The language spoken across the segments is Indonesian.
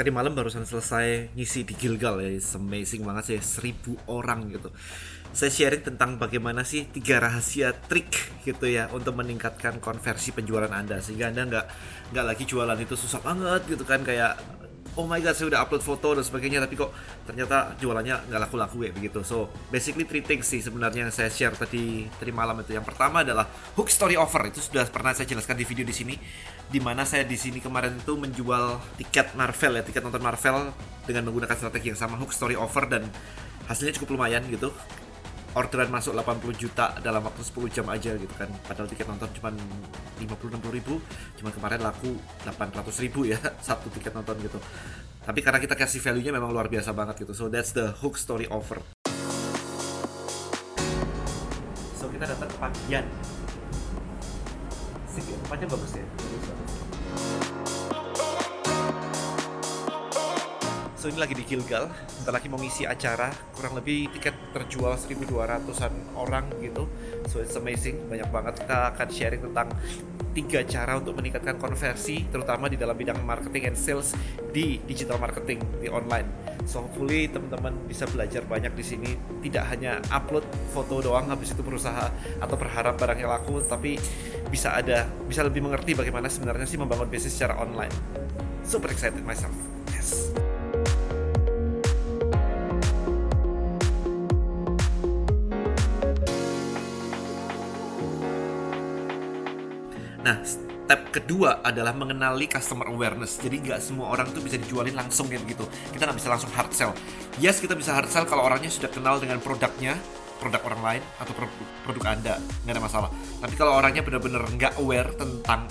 tadi malam barusan selesai ngisi di Gilgal ya It's amazing banget sih seribu orang gitu. Saya sharing tentang bagaimana sih tiga rahasia trik gitu ya untuk meningkatkan konversi penjualan anda. Sehingga anda nggak nggak lagi jualan itu susah banget gitu kan kayak oh my god saya udah upload foto dan sebagainya tapi kok ternyata jualannya nggak laku-laku ya begitu. So basically three things sih sebenarnya yang saya share tadi tadi malam itu. Yang pertama adalah hook story offer. Itu sudah pernah saya jelaskan di video di sini di mana saya di sini kemarin itu menjual tiket Marvel ya tiket nonton Marvel dengan menggunakan strategi yang sama hook story offer dan hasilnya cukup lumayan gitu orderan masuk 80 juta dalam waktu 10 jam aja gitu kan. Padahal tiket nonton cuma 50-60 ribu. Cuma kemarin laku 800 ribu ya satu tiket nonton gitu. Tapi karena kita kasih value nya memang luar biasa banget gitu. So that's the hook story offer so kita datang Pagian ya, tempatnya bagus ya. bagus, bagus. So ini lagi di Gilgal, bentar lagi mau ngisi acara, kurang lebih tiket terjual 1200-an orang gitu. So it's amazing, banyak banget kita akan sharing tentang tiga cara untuk meningkatkan konversi, terutama di dalam bidang marketing and sales di digital marketing di online. So hopefully teman-teman bisa belajar banyak di sini, tidak hanya upload foto doang habis itu berusaha atau berharap barangnya laku, tapi bisa ada bisa lebih mengerti bagaimana sebenarnya sih membangun bisnis secara online. Super excited myself. Yes. Nah, step kedua adalah mengenali customer awareness. Jadi nggak semua orang tuh bisa dijualin langsung kayak gitu. Kita nggak bisa langsung hard sell. Yes, kita bisa hard sell kalau orangnya sudah kenal dengan produknya, produk orang lain atau produk Anda, nggak ada masalah. Tapi kalau orangnya benar-benar nggak aware tentang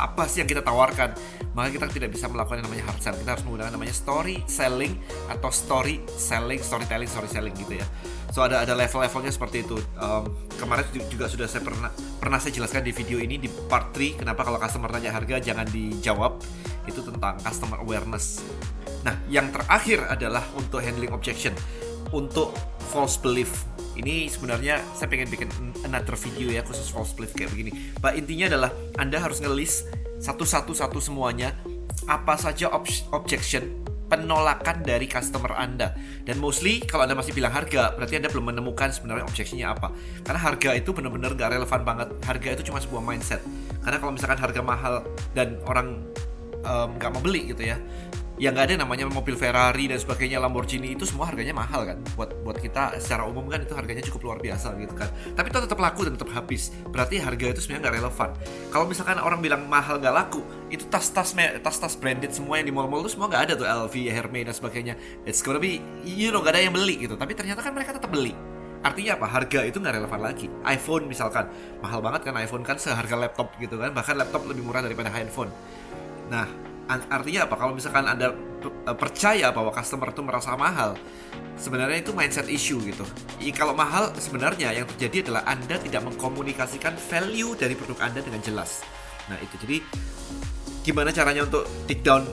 apa sih yang kita tawarkan? Maka kita tidak bisa melakukan yang namanya hard sell. Kita harus menggunakan namanya story selling atau story selling storytelling story selling gitu ya. So ada ada level-levelnya seperti itu. Um, kemarin juga sudah saya pernah pernah saya jelaskan di video ini di part 3 kenapa kalau customer tanya harga jangan dijawab. Itu tentang customer awareness. Nah yang terakhir adalah untuk handling objection. Untuk false belief ini sebenarnya saya pengen bikin another video ya khusus false belief kayak begini. Pak intinya adalah Anda harus ngelis satu-satu satu semuanya apa saja ob objection penolakan dari customer Anda. Dan mostly kalau Anda masih bilang harga, berarti Anda belum menemukan sebenarnya objectionnya apa. Karena harga itu benar-benar gak relevan banget. Harga itu cuma sebuah mindset. Karena kalau misalkan harga mahal dan orang nggak um, mau beli gitu ya, ya nggak ada namanya mobil Ferrari dan sebagainya Lamborghini itu semua harganya mahal kan? Buat buat kita secara umum kan itu harganya cukup luar biasa gitu kan? Tapi itu tetap laku dan tetap habis. Berarti harga itu sebenarnya nggak relevan. Kalau misalkan orang bilang mahal nggak laku itu tas-tas tas-tas branded semua yang di mall-mall itu semua nggak ada tuh LV, Hermes dan sebagainya. It's gonna be you know nggak ada yang beli gitu. Tapi ternyata kan mereka tetap beli. Artinya apa? Harga itu nggak relevan lagi. iPhone misalkan. Mahal banget kan iPhone kan seharga laptop gitu kan, bahkan laptop lebih murah daripada handphone. Nah, artinya apa? Kalau misalkan anda eh, percaya bahwa customer itu merasa mahal sebenarnya itu mindset issue gitu. I, kalau mahal sebenarnya yang terjadi adalah anda tidak mengkomunikasikan value dari produk anda dengan jelas. Nah itu. Jadi gimana caranya untuk take down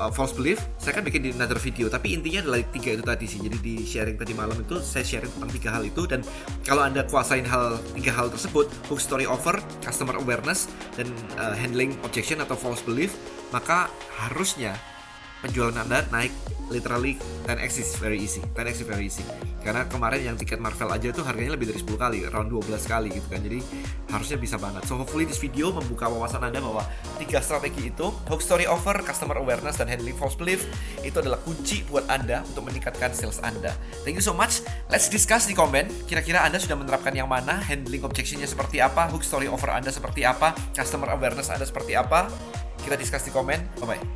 uh, false belief? Saya kan bikin di another video tapi intinya adalah tiga itu tadi sih. Jadi di sharing tadi malam itu saya sharing tentang tiga hal itu. Dan kalau anda kuasain hal tiga hal tersebut hook story offer customer awareness dan uh, handling objection atau false belief maka harusnya penjualan Anda naik literally 10x is very easy 10x is very easy. Karena kemarin yang tiket Marvel aja itu harganya lebih dari 10 kali around 12 kali gitu kan. Jadi harusnya bisa banget. So hopefully this video membuka wawasan Anda bahwa tiga strategi itu hook story offer customer awareness dan handling false belief itu adalah kunci buat Anda untuk meningkatkan sales Anda. Thank you so much. Let's discuss di komen kira-kira Anda sudah menerapkan yang mana handling objectionnya seperti apa hook story offer Anda seperti apa customer awareness Anda seperti apa kita discuss di komen. Bye bye